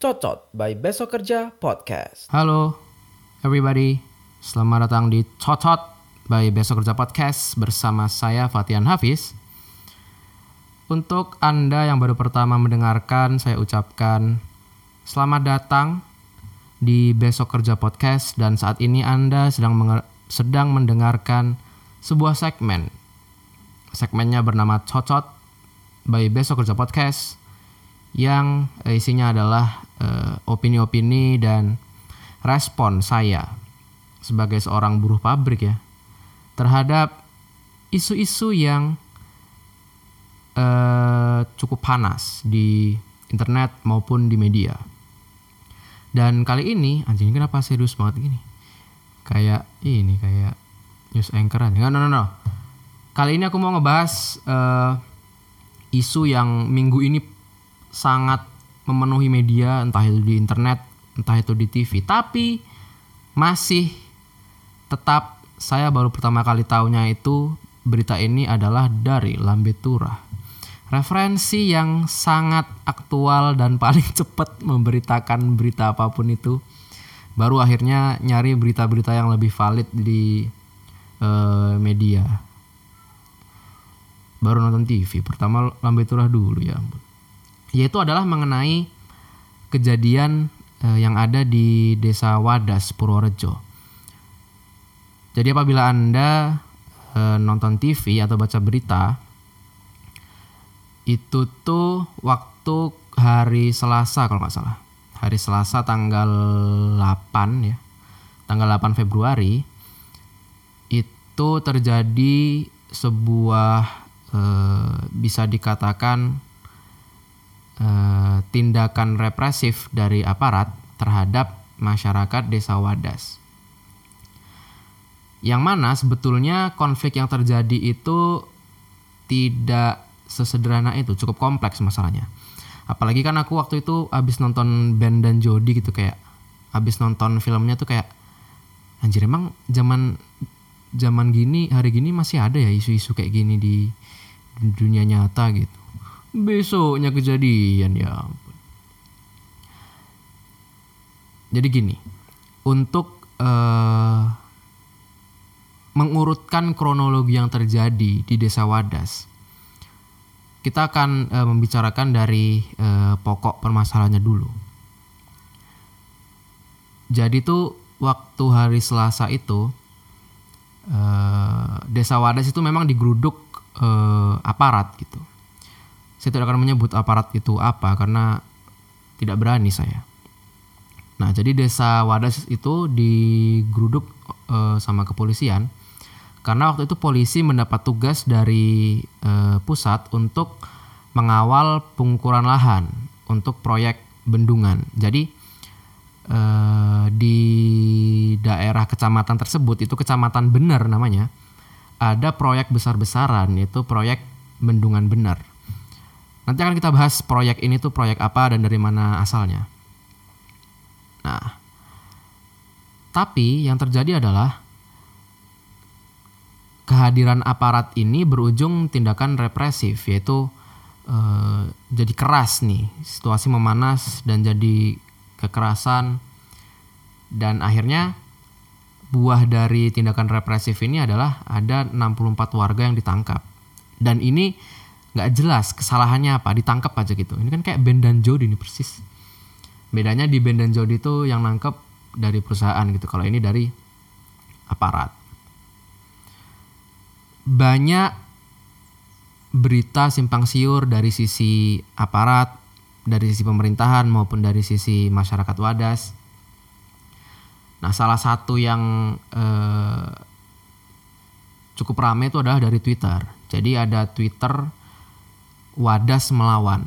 Cocot by Besok Kerja Podcast. Halo everybody, selamat datang di Cocot by Besok Kerja Podcast bersama saya Fatian Hafiz. Untuk Anda yang baru pertama mendengarkan, saya ucapkan selamat datang di Besok Kerja Podcast dan saat ini Anda sedang sedang mendengarkan sebuah segmen. Segmennya bernama Cocot by Besok Kerja Podcast yang eh, isinya adalah eh, opini-opini dan respon saya sebagai seorang buruh pabrik ya terhadap isu-isu yang eh, cukup panas di internet maupun di media. Dan kali ini anjing kenapa serius banget gini? Kayak ini kayak news anchor aja. No, no, no. Kali ini aku mau ngebahas eh, isu yang minggu ini sangat memenuhi media entah itu di internet, entah itu di TV. Tapi masih tetap saya baru pertama kali tahunya itu berita ini adalah dari Lambe Turah. Referensi yang sangat aktual dan paling cepat memberitakan berita apa pun itu. Baru akhirnya nyari berita-berita yang lebih valid di eh, media. Baru nonton TV. Pertama Lambe Turah dulu ya. Yaitu adalah mengenai kejadian eh, yang ada di Desa Wadas Purworejo. Jadi apabila Anda eh, nonton TV atau baca berita itu tuh waktu hari Selasa kalau nggak salah. Hari Selasa tanggal 8 ya. Tanggal 8 Februari itu terjadi sebuah eh, bisa dikatakan eh, tindakan represif dari aparat terhadap masyarakat Desa Wadas. Yang mana sebetulnya konflik yang terjadi itu tidak sesederhana itu, cukup kompleks masalahnya. Apalagi kan aku waktu itu habis nonton Ben dan Jody gitu kayak habis nonton filmnya tuh kayak anjir emang zaman zaman gini hari gini masih ada ya isu-isu kayak gini di, dunia nyata gitu. Besoknya kejadian ya. Jadi gini, untuk eh, mengurutkan kronologi yang terjadi di Desa Wadas, kita akan eh, membicarakan dari eh, pokok permasalahannya dulu. Jadi tuh waktu hari Selasa itu eh, Desa Wadas itu memang digeruduk eh, aparat gitu. Saya tidak akan menyebut aparat itu apa karena tidak berani saya. Nah, jadi Desa Wadas itu digeruduk eh, sama kepolisian karena waktu itu polisi mendapat tugas dari eh, pusat untuk mengawal pengukuran lahan untuk proyek bendungan. Jadi eh, di daerah kecamatan tersebut itu kecamatan Bener namanya ada proyek besar-besaran yaitu proyek bendungan Bener. Nanti akan kita bahas proyek ini tuh proyek apa dan dari mana asalnya. Nah, tapi yang terjadi adalah kehadiran aparat ini berujung tindakan represif yaitu eh, jadi keras nih situasi memanas dan jadi kekerasan. Dan akhirnya buah dari tindakan represif ini adalah ada 64 warga yang ditangkap. Dan ini nggak jelas kesalahannya apa ditangkap aja gitu. Ini kan kayak Ben dan Jody ini persis. Bedanya di Ben dan Jody itu yang nangkep dari perusahaan gitu kalau ini dari aparat banyak berita simpang siur dari sisi aparat, dari sisi pemerintahan maupun dari sisi masyarakat Wadas. Nah, salah satu yang eh, cukup ramai itu adalah dari Twitter. Jadi ada Twitter Wadas melawan,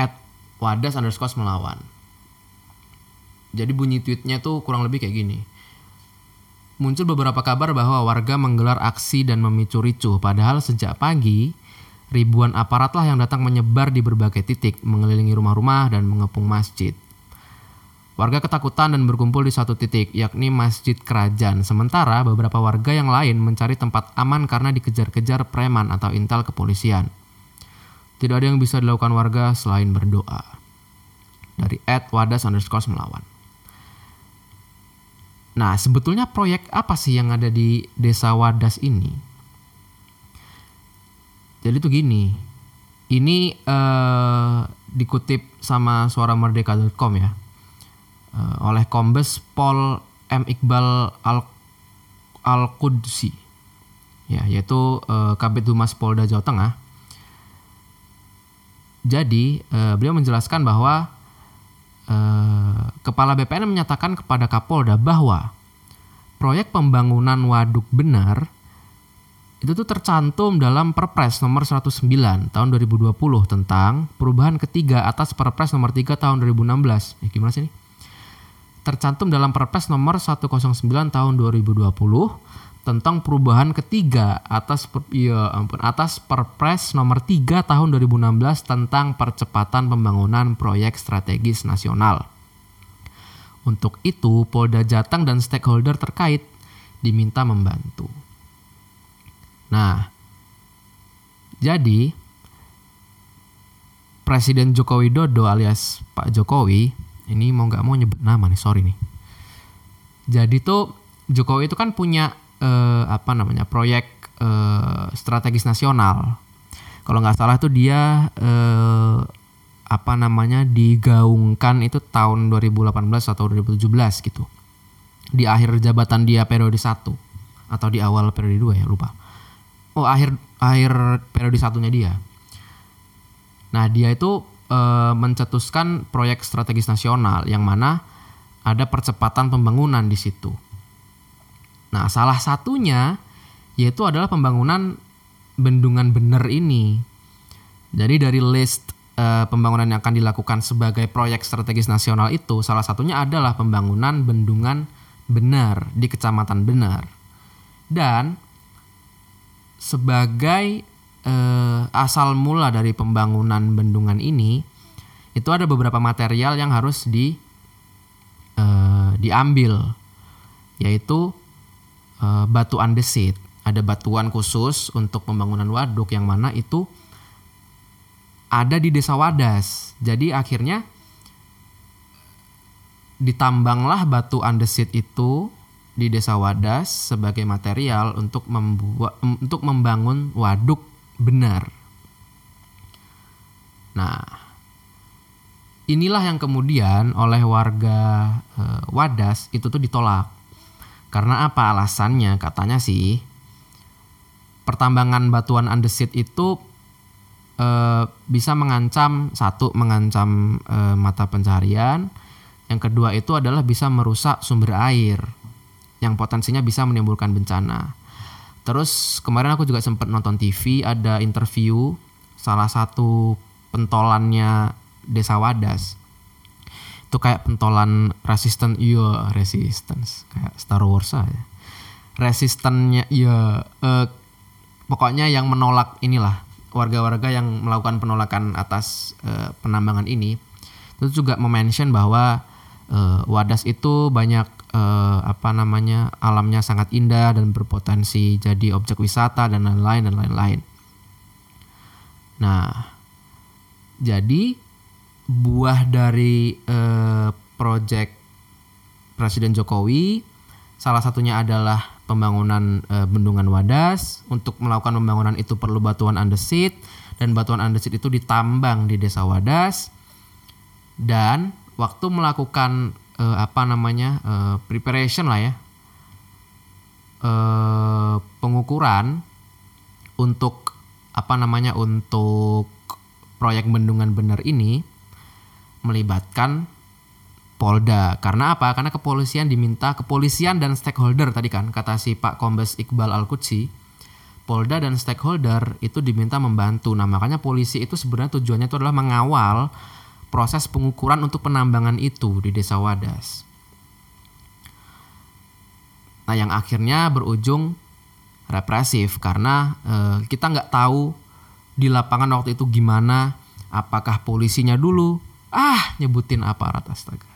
at Wadas underscore melawan. Jadi bunyi tweetnya tuh kurang lebih kayak gini muncul beberapa kabar bahwa warga menggelar aksi dan memicu ricuh. Padahal sejak pagi, ribuan aparatlah yang datang menyebar di berbagai titik, mengelilingi rumah-rumah dan mengepung masjid. Warga ketakutan dan berkumpul di satu titik, yakni Masjid Kerajaan. Sementara beberapa warga yang lain mencari tempat aman karena dikejar-kejar preman atau intel kepolisian. Tidak ada yang bisa dilakukan warga selain berdoa. Dari Ed Wadas underscore melawan. Nah, sebetulnya proyek apa sih yang ada di desa Wadas ini? Jadi tuh gini, ini eh, dikutip sama suaramerdeka.com ya, eh, oleh Kombes Pol M Iqbal Al Al Qudsi, ya yaitu eh, Kabit Humas Polda Jawa Tengah. Jadi eh, beliau menjelaskan bahwa eh, Kepala BPN menyatakan kepada Kapolda bahwa proyek pembangunan waduk benar itu tuh tercantum dalam Perpres nomor 109 tahun 2020 tentang perubahan ketiga atas Perpres nomor 3 tahun 2016. Ya, gimana sih ini? Tercantum dalam Perpres nomor 109 tahun 2020 tentang perubahan ketiga atas ya ampun atas Perpres nomor 3 tahun 2016 tentang percepatan pembangunan proyek strategis nasional. Untuk itu, Polda Jateng dan stakeholder terkait diminta membantu. Nah, jadi Presiden Joko Widodo alias Pak Jokowi ini mau nggak mau nyebut nama nih, sorry nih. Jadi tuh Jokowi itu kan punya eh, apa namanya proyek eh, strategis nasional. Kalau nggak salah tuh dia eh, apa namanya digaungkan itu tahun 2018 atau 2017 gitu. Di akhir jabatan dia periode 1 atau di awal periode 2 ya lupa oh akhir akhir periode satunya dia. Nah dia itu e, mencetuskan proyek strategis nasional yang mana ada percepatan pembangunan di situ. Nah salah satunya yaitu adalah pembangunan bendungan bener ini. Jadi dari list e, pembangunan yang akan dilakukan sebagai proyek strategis nasional itu salah satunya adalah pembangunan bendungan benar di kecamatan benar. Dan sebagai eh, asal mula dari pembangunan bendungan ini itu ada beberapa material yang harus di eh, diambil yaitu eh, batu andesit ada batuan khusus untuk pembangunan waduk yang mana itu ada di desa Wadas jadi akhirnya ditambanglah batu andesit itu di Desa Wadas sebagai material untuk membuat untuk membangun waduk benar. Nah, inilah yang kemudian oleh warga e, Wadas itu tuh ditolak. Karena apa alasannya? Katanya sih pertambangan batuan andesit itu e, bisa mengancam satu mengancam e, mata pencarian, yang kedua itu adalah bisa merusak sumber air yang potensinya bisa menimbulkan bencana. Terus kemarin aku juga sempat nonton TV ada interview salah satu pentolannya Desa Wadas. Itu kayak pentolan resisten iya resistance kayak Star Wars aja. Resistennya iya eh, pokoknya yang menolak inilah warga-warga yang melakukan penolakan atas eh, penambangan ini itu juga memention bahwa eh, Wadas itu banyak eh, apa namanya alamnya sangat indah dan berpotensi jadi objek wisata dan lain-lain dan lain-lain. Nah, jadi buah dari eh, proyek Presiden Jokowi salah satunya adalah pembangunan eh, bendungan Wadas. Untuk melakukan pembangunan itu perlu batuan andesit dan batuan andesit itu ditambang di Desa Wadas. Dan waktu melakukan uh, apa namanya uh, preparation lah ya uh, pengukuran untuk apa namanya untuk proyek bendungan benar ini melibatkan Polda karena apa karena kepolisian diminta kepolisian dan stakeholder tadi kan kata si Pak Kombes Iqbal Al Qudsi Polda dan stakeholder itu diminta membantu nah makanya polisi itu sebenarnya tujuannya itu adalah mengawal proses pengukuran untuk penambangan itu di Desa Wadas. Nah, yang akhirnya berujung represif karena eh, kita nggak tahu di lapangan waktu itu gimana, apakah polisinya dulu ah nyebutin aparat astaga.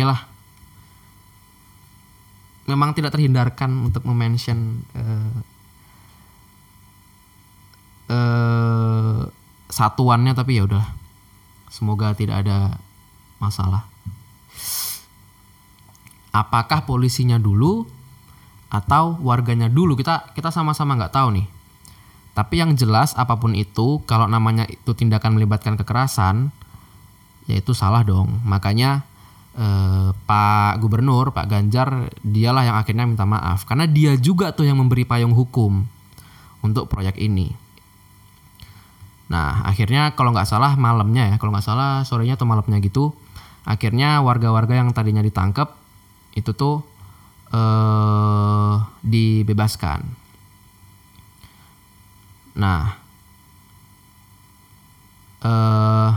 Oke lah memang tidak terhindarkan untuk memention eh, eh, satuannya tapi ya udah semoga tidak ada masalah. Apakah polisinya dulu atau warganya dulu? Kita kita sama-sama nggak tahu nih. Tapi yang jelas apa pun itu kalau namanya itu tindakan melibatkan kekerasan ya itu salah dong. Makanya eh, Pak Gubernur Pak Ganjar dialah yang akhirnya minta maaf karena dia juga tuh yang memberi payung hukum untuk proyek ini Nah, akhirnya kalau nggak salah malamnya ya, kalau nggak salah sorenya atau malamnya gitu, akhirnya warga-warga yang tadinya ditangkap itu tuh eh, dibebaskan. Nah, eh,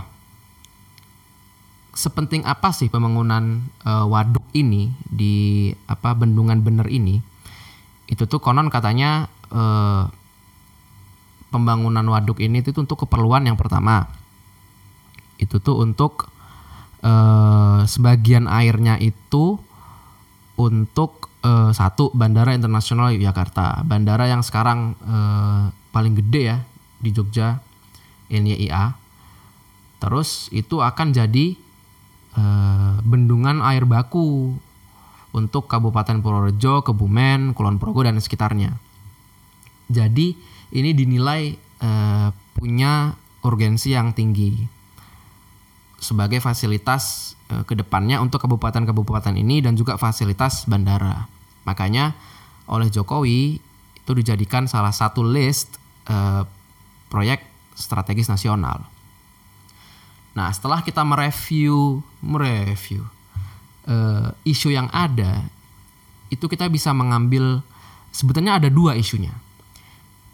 sepenting apa sih pembangunan eh, waduk ini di apa bendungan bener ini? Itu tuh konon katanya eh, pembangunan waduk ini itu untuk keperluan yang pertama. Itu tuh untuk eh, sebagian airnya itu untuk eh, satu bandara internasional Yogyakarta. Bandara yang sekarang eh, paling gede ya di Jogja NYIA terus itu akan jadi eh, bendungan air baku untuk Kabupaten Purworejo, Kebumen, Kulon Progo dan sekitarnya. Jadi ini dinilai eh, punya urgensi yang tinggi sebagai fasilitas eh, ke depannya untuk kabupaten-kabupaten ini dan juga fasilitas bandara. Makanya oleh Jokowi itu dijadikan salah satu list eh, proyek strategis nasional. Nah setelah kita mereview mereview eh, isu yang ada, itu kita bisa mengambil sebetulnya ada dua isunya.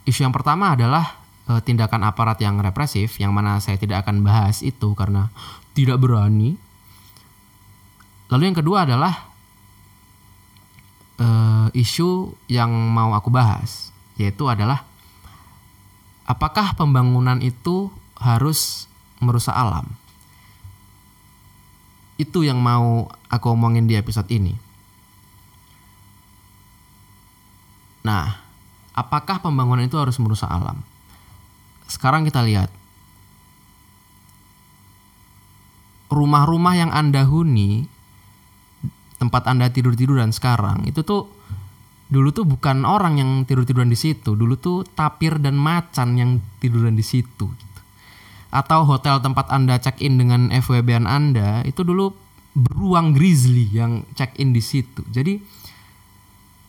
Isu yang pertama adalah eh, tindakan aparat yang represif, yang mana saya tidak akan bahas itu karena tidak berani. Lalu yang kedua adalah eh, isu yang mau aku bahas, yaitu adalah apakah pembangunan itu harus merusak alam? Itu yang mau aku omongin di episode ini. Nah, apakah pembangunan itu harus merusak alam? Sekarang kita lihat. Rumah-rumah yang Anda huni, tempat Anda tidur-tiduran sekarang, itu tuh dulu tuh bukan orang yang tidur-tiduran di situ, dulu tuh tapir dan macan yang tiduran di situ. Atau hotel tempat Anda check-in dengan FWB Anda, itu dulu beruang grizzly yang check-in di situ. Jadi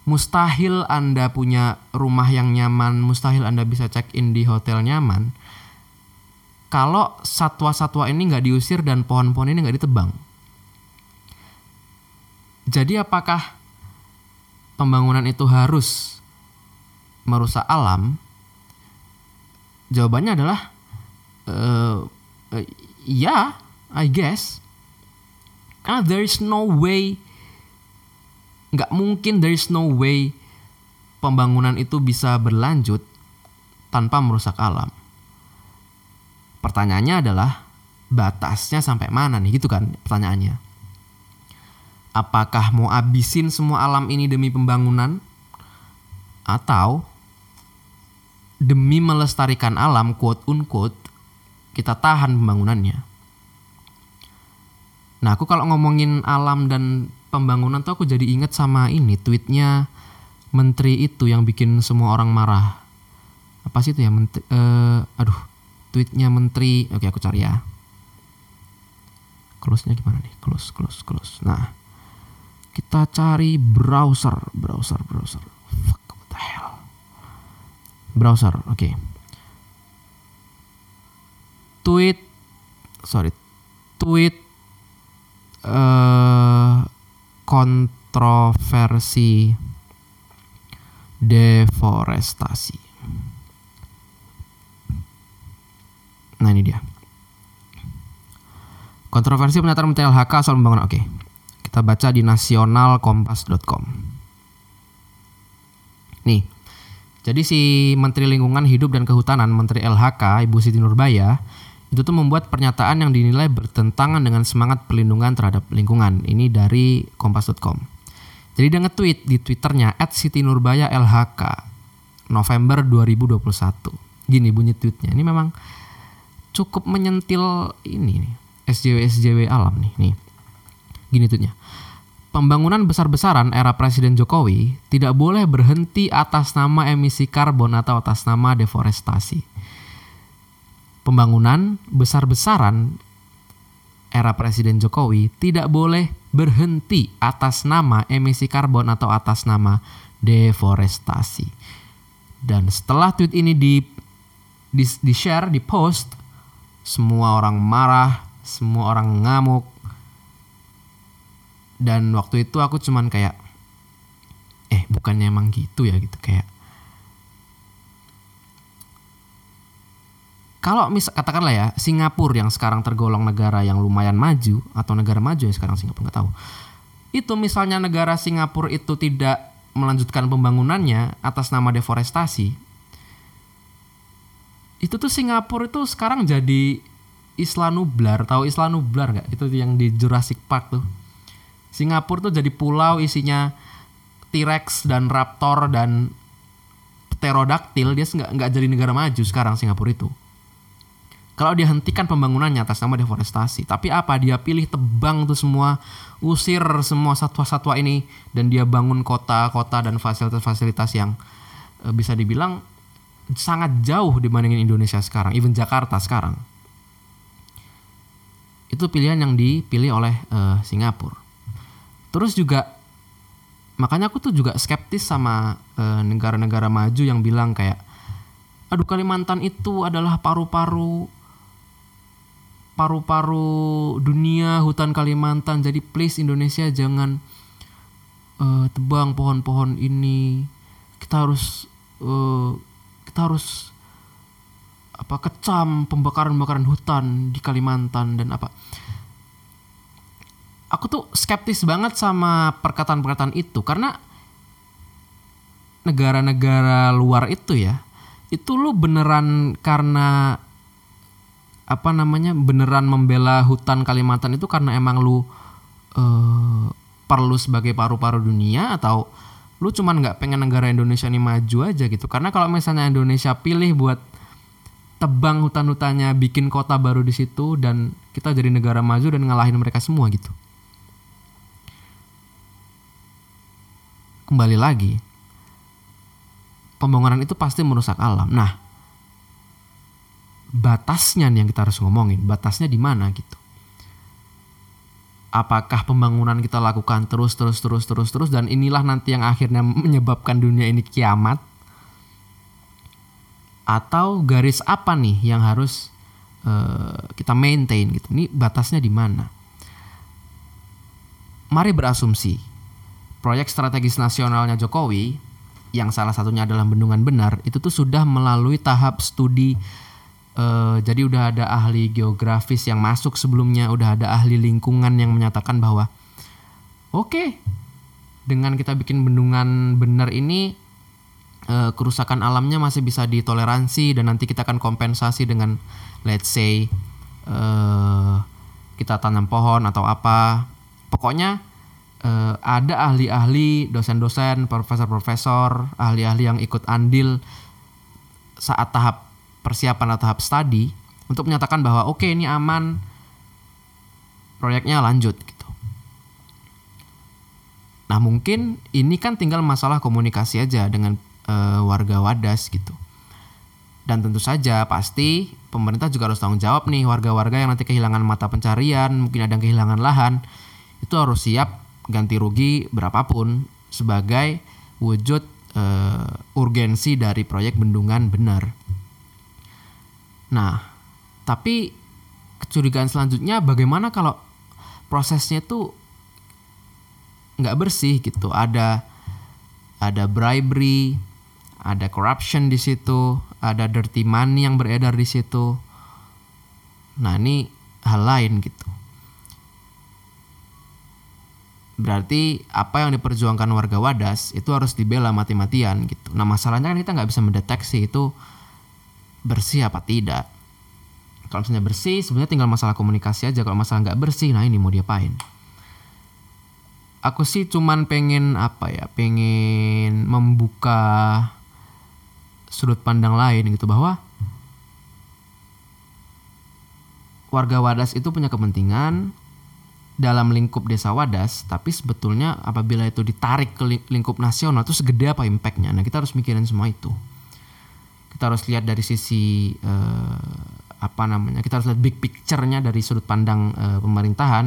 mustahil Anda punya rumah yang nyaman, mustahil Anda bisa check-in di hotel nyaman. Kalau satwa-satwa ini nggak diusir dan pohon-pohon ini nggak ditebang. Jadi apakah pembangunan itu harus merusak alam? Jawabannya adalah uh, uh, ya, I guess. Karena there is no way nggak mungkin there is no way pembangunan itu bisa berlanjut tanpa merusak alam. Pertanyaannya adalah batasnya sampai mana nih gitu kan pertanyaannya. Apakah mau abisin semua alam ini demi pembangunan atau demi melestarikan alam quote unquote kita tahan pembangunannya. Nah aku kalau ngomongin alam dan pembangunan tuh aku jadi inget sama ini tweetnya menteri itu yang bikin semua orang marah. Apa sih itu ya menteri? eh, aduh tweetnya menteri. Oke aku cari ya. Close-nya gimana nih? Close, close, close. Nah kita cari browser, browser, browser. Fuck, what the hell? Browser, oke. Tweet, sorry, tweet eh kontroversi deforestasi. Nah ini dia. Kontroversi pernyataan Menteri LHK soal pembangunan. Oke, kita baca di nasionalkompas.com. Nih, jadi si Menteri Lingkungan Hidup dan Kehutanan Menteri LHK Ibu Siti Nurbaya itu tuh membuat pernyataan yang dinilai bertentangan dengan semangat perlindungan terhadap lingkungan. Ini dari kompas.com. Jadi dia nge-tweet di Twitternya @sitinurbaya_lhk November 2021. Gini bunyi tweetnya. Ini memang cukup menyentil ini nih. SJW SJW alam nih. Nih. Gini tweetnya. Pembangunan besar-besaran era Presiden Jokowi tidak boleh berhenti atas nama emisi karbon atau atas nama deforestasi pembangunan besar-besaran era Presiden Jokowi tidak boleh berhenti atas nama emisi karbon atau atas nama deforestasi. Dan setelah tweet ini di di, di share, di post, semua orang marah, semua orang ngamuk. Dan waktu itu aku cuman kayak eh bukannya emang gitu ya gitu kayak kalau mis katakanlah ya Singapura yang sekarang tergolong negara yang lumayan maju atau negara maju ya sekarang Singapura nggak tahu. Itu misalnya negara Singapura itu tidak melanjutkan pembangunannya atas nama deforestasi itu tuh Singapura itu sekarang jadi Islanublar tahu Islanublar nggak? Itu yang di Jurassic Park tuh. Singapura tuh jadi pulau isinya T-Rex dan raptor dan pterodaktil dia nggak nggak jadi negara maju sekarang Singapura itu kalau dia hentikan pembangunannya atas nama deforestasi, tapi apa dia pilih tebang tuh semua, usir semua satwa-satwa ini dan dia bangun kota-kota dan fasilitas-fasilitas yang e, bisa dibilang sangat jauh dibandingin Indonesia sekarang, even Jakarta sekarang. Itu pilihan yang dipilih oleh e, Singapura. Terus juga makanya aku tuh juga skeptis sama e, negara-negara maju yang bilang kayak aduh Kalimantan itu adalah paru-paru paru-paru dunia hutan Kalimantan. Jadi please Indonesia jangan uh, tebang pohon-pohon ini. Kita harus uh, kita harus apa kecam pembakaran-pembakaran hutan di Kalimantan dan apa. Aku tuh skeptis banget sama perkataan-perkataan itu karena negara-negara luar itu ya itu lu beneran karena apa namanya beneran membela hutan Kalimantan itu karena emang lu uh, perlu sebagai paru-paru dunia atau lu cuman nggak pengen negara Indonesia ini maju aja gitu. Karena kalau misalnya Indonesia pilih buat tebang hutan-hutannya bikin kota baru di situ dan kita jadi negara maju dan ngalahin mereka semua gitu. Kembali lagi pembangunan itu pasti merusak alam. Nah batasnya nih yang kita harus ngomongin. Batasnya di mana gitu? Apakah pembangunan kita lakukan terus terus terus terus terus dan inilah nanti yang akhirnya menyebabkan dunia ini kiamat? Atau garis apa nih yang harus uh, kita maintain gitu? Ini batasnya di mana? Mari berasumsi proyek strategis nasionalnya Jokowi yang salah satunya adalah bendungan benar itu tuh sudah melalui tahap studi Uh, jadi udah ada ahli geografis yang masuk sebelumnya, udah ada ahli lingkungan yang menyatakan bahwa oke, okay, dengan kita bikin bendungan benar ini uh, kerusakan alamnya masih bisa ditoleransi dan nanti kita akan kompensasi dengan let's say uh, kita tanam pohon atau apa. Pokoknya uh, ada ahli-ahli, dosen-dosen, profesor-profesor, ahli-ahli yang ikut andil saat tahap persiapan atau tahap studi untuk menyatakan bahwa oke okay, ini aman proyeknya lanjut gitu. Nah mungkin ini kan tinggal masalah komunikasi aja dengan e, warga Wadas gitu. Dan tentu saja pasti pemerintah juga harus tanggung jawab nih warga-warga yang nanti kehilangan mata pencarian, mungkin ada yang kehilangan lahan, itu harus siap ganti rugi berapapun sebagai wujud e, urgensi dari proyek bendungan benar. Nah, tapi kecurigaan selanjutnya bagaimana kalau prosesnya itu nggak bersih gitu. Ada ada bribery, ada corruption di situ, ada dirty money yang beredar di situ. Nah, ini hal lain gitu. Berarti apa yang diperjuangkan warga Wadas itu harus dibela mati-matian gitu. Nah masalahnya kan kita nggak bisa mendeteksi itu bersih apa tidak. kalau misalnya bersih sebenarnya tinggal masalah komunikasi aja kalau masalah nggak bersih nah ini mau diapain aku sih cuman pengen apa ya pengen membuka sudut pandang lain gitu bahwa warga Wadas itu punya kepentingan dalam lingkup desa Wadas, tapi sebetulnya apabila itu ditarik ke lingkup nasional itu segede apa impactnya. Nah kita harus mikirin semua itu. Kita harus lihat dari sisi eh, apa namanya, kita harus lihat big picture-nya dari sudut pandang eh, pemerintahan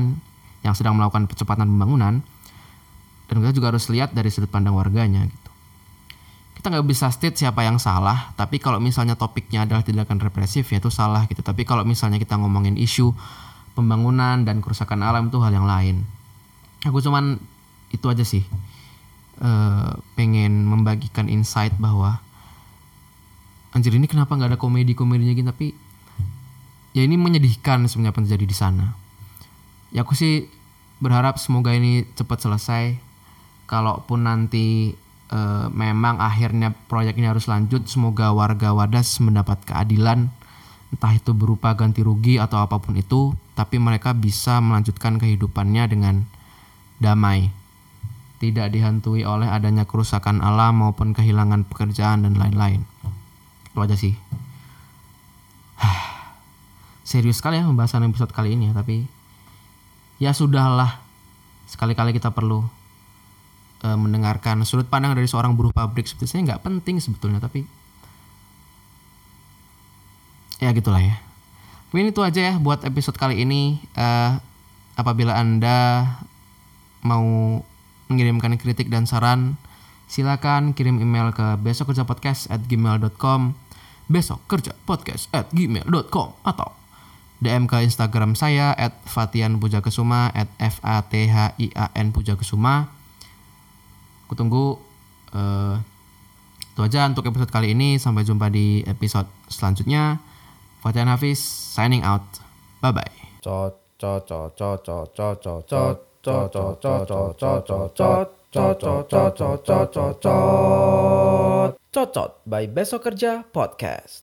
yang sedang melakukan percepatan pembangunan, dan kita juga harus lihat dari sudut pandang warganya gitu. Kita nggak bisa state siapa yang salah, tapi kalau misalnya topiknya adalah tindakan represif ya itu salah gitu. Tapi kalau misalnya kita ngomongin isu pembangunan dan kerusakan alam itu hal yang lain. Aku cuman itu aja sih. E, pengen membagikan insight bahwa anjir ini kenapa nggak ada komedi-komedinya gitu tapi ya ini menyedihkan sebenarnya apa yang terjadi di sana. Ya aku sih berharap semoga ini cepat selesai. Kalaupun nanti e, memang akhirnya proyek ini harus lanjut, semoga warga Wadas mendapat keadilan entah itu berupa ganti rugi atau apa pun itu, tapi mereka bisa melanjutkan kehidupannya dengan damai. Tidak dihantui oleh adanya kerusakan alam maupun kehilangan pekerjaan dan lain-lain. Itu aja sih. Serius sekali ya pembahasan episode kali ini ya, tapi ya sudahlah. Sekali-kali kita perlu uh, mendengarkan sudut pandang dari seorang buruh pabrik sebetulnya nggak penting sebetulnya, tapi ya gitulah ya mungkin itu aja ya buat episode kali ini uh, apabila anda mau mengirimkan kritik dan saran silakan kirim email ke besok kerja podcast at gmail.com besok kerja podcast at gmail.com atau DM ke Instagram saya at Fatian Puja Kesuma at F A T H I A N Puja Kesuma. Aku tunggu uh, itu aja untuk episode kali ini. Sampai jumpa di episode selanjutnya. Fatihan Hafiz signing out. Bye bye. Cocot by Besok Kerja Podcast.